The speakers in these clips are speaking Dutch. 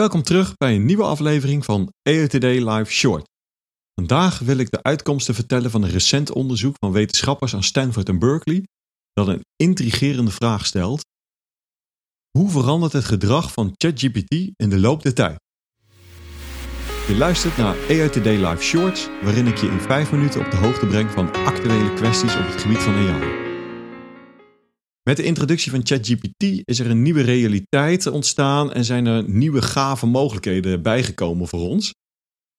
Welkom terug bij een nieuwe aflevering van EOTD Live Short. Vandaag wil ik de uitkomsten vertellen van een recent onderzoek van wetenschappers aan Stanford en Berkeley dat een intrigerende vraag stelt. Hoe verandert het gedrag van ChatGPT in de loop der tijd? Je luistert naar EOTD Live Shorts, waarin ik je in 5 minuten op de hoogte breng van actuele kwesties op het gebied van AI. Met de introductie van ChatGPT is er een nieuwe realiteit ontstaan en zijn er nieuwe gave mogelijkheden bijgekomen voor ons.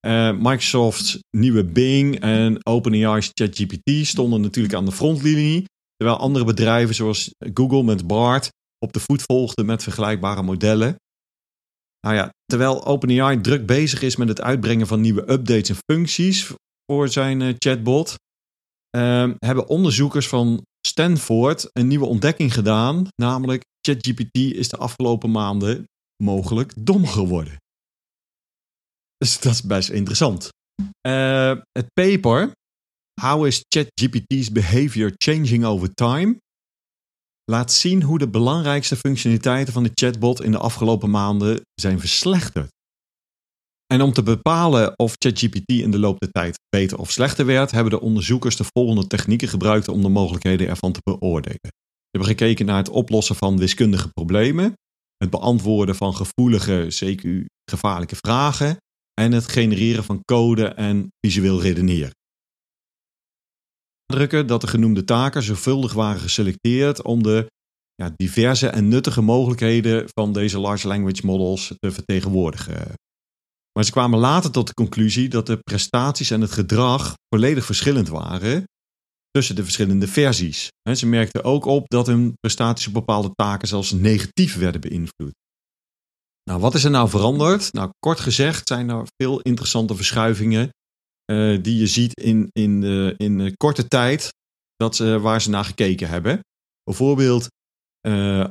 Uh, Microsoft's nieuwe Bing en OpenAI's ChatGPT stonden natuurlijk aan de frontlinie, terwijl andere bedrijven zoals Google met BART op de voet volgden met vergelijkbare modellen. Nou ja, terwijl OpenAI druk bezig is met het uitbrengen van nieuwe updates en functies voor zijn uh, chatbot, uh, hebben onderzoekers van Stanford een nieuwe ontdekking gedaan, namelijk ChatGPT is de afgelopen maanden mogelijk dom geworden. Dus dat is best interessant. Uh, het paper How is ChatGPT's behavior changing over time? laat zien hoe de belangrijkste functionaliteiten van de chatbot in de afgelopen maanden zijn verslechterd. En om te bepalen of ChatGPT in de loop der tijd beter of slechter werd, hebben de onderzoekers de volgende technieken gebruikt om de mogelijkheden ervan te beoordelen. Ze hebben gekeken naar het oplossen van wiskundige problemen, het beantwoorden van gevoelige, CQ gevaarlijke vragen en het genereren van code en visueel redeneren. Drukken dat de genoemde taken zorgvuldig waren geselecteerd om de ja, diverse en nuttige mogelijkheden van deze large language models te vertegenwoordigen. Maar ze kwamen later tot de conclusie dat de prestaties en het gedrag volledig verschillend waren tussen de verschillende versies. ze merkten ook op dat hun prestaties op bepaalde taken zelfs negatief werden beïnvloed. Nou, wat is er nou veranderd? Nou, kort gezegd zijn er veel interessante verschuivingen uh, die je ziet in, in, uh, in korte tijd dat, waar ze naar gekeken hebben. Bijvoorbeeld,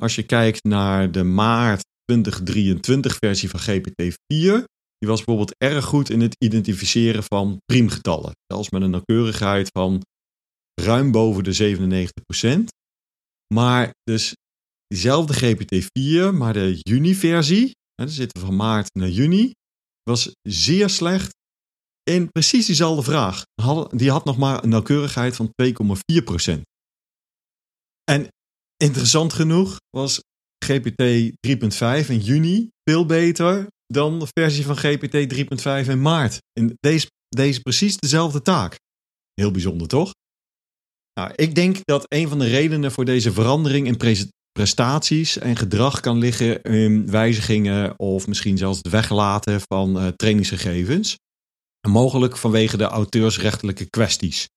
als je kijkt naar de maart 2023 versie van GPT-4, die was bijvoorbeeld erg goed in het identificeren van priemgetallen. Zelfs met een nauwkeurigheid van ruim boven de 97%. Maar dus diezelfde GPT-4, maar de juni-versie, er zitten van maart naar juni, was zeer slecht in precies diezelfde vraag. Die had nog maar een nauwkeurigheid van 2,4%. En interessant genoeg was GPT 3.5 in juni veel beter dan de versie van GPT 3.5 in maart. In deze, deze precies dezelfde taak. Heel bijzonder, toch? Nou, ik denk dat een van de redenen voor deze verandering in prestaties en gedrag kan liggen in wijzigingen of misschien zelfs het weglaten van uh, trainingsgegevens. mogelijk vanwege de auteursrechtelijke kwesties.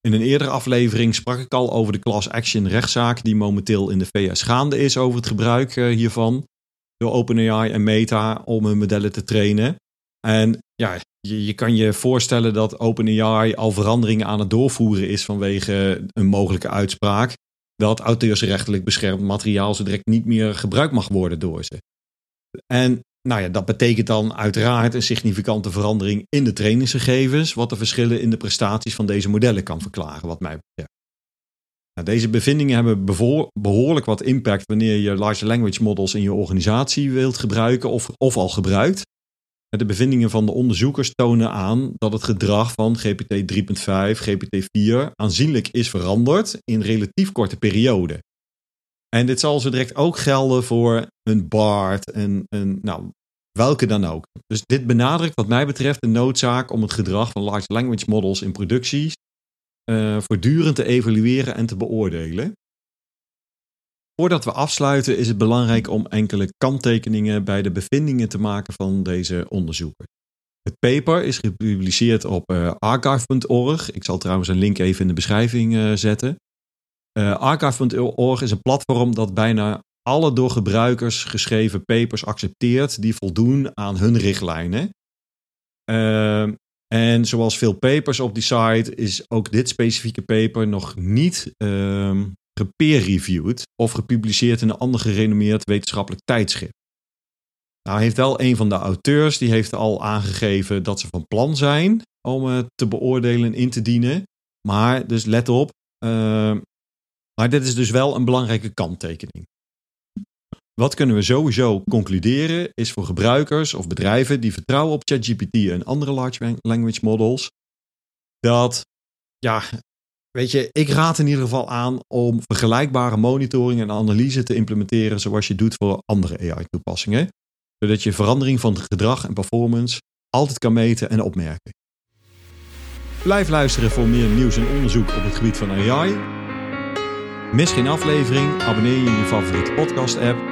In een eerdere aflevering sprak ik al over de class action rechtszaak die momenteel in de VS gaande is over het gebruik uh, hiervan door OpenAI en Meta om hun modellen te trainen. En ja, je, je kan je voorstellen dat OpenAI al veranderingen aan het doorvoeren is vanwege een mogelijke uitspraak dat auteursrechtelijk beschermd materiaal zo direct niet meer gebruikt mag worden door ze. En nou ja, dat betekent dan uiteraard een significante verandering in de trainingsgegevens, wat de verschillen in de prestaties van deze modellen kan verklaren, wat mij betreft. Nou, deze bevindingen hebben behoorlijk wat impact wanneer je large language models in je organisatie wilt gebruiken of, of al gebruikt. De bevindingen van de onderzoekers tonen aan dat het gedrag van GPT 3.5, GPT 4 aanzienlijk is veranderd in relatief korte periode. En dit zal zo direct ook gelden voor een BART en een, nou, welke dan ook. Dus dit benadrukt wat mij betreft de noodzaak om het gedrag van large language models in producties uh, voortdurend te evalueren en te beoordelen. Voordat we afsluiten is het belangrijk om enkele kanttekeningen bij de bevindingen te maken van deze onderzoeken. Het paper is gepubliceerd op uh, archive.org. Ik zal trouwens een link even in de beschrijving uh, zetten. Uh, archive.org is een platform dat bijna alle door gebruikers geschreven papers accepteert die voldoen aan hun richtlijnen. Uh, en zoals veel papers op die site is ook dit specifieke paper nog niet um, gepeer-reviewed of gepubliceerd in een ander gerenommeerd wetenschappelijk tijdschrift. Nou heeft wel een van de auteurs, die heeft al aangegeven dat ze van plan zijn om het te beoordelen en in te dienen. Maar, dus let op, uh, maar dit is dus wel een belangrijke kanttekening. Wat kunnen we sowieso concluderen is voor gebruikers of bedrijven die vertrouwen op ChatGPT en andere large language models, dat, ja, weet je, ik raad in ieder geval aan om vergelijkbare monitoring en analyse te implementeren zoals je doet voor andere AI-toepassingen, zodat je verandering van gedrag en performance altijd kan meten en opmerken. Blijf luisteren voor meer nieuws en onderzoek op het gebied van AI. Mis geen aflevering, abonneer je in je favoriete podcast-app.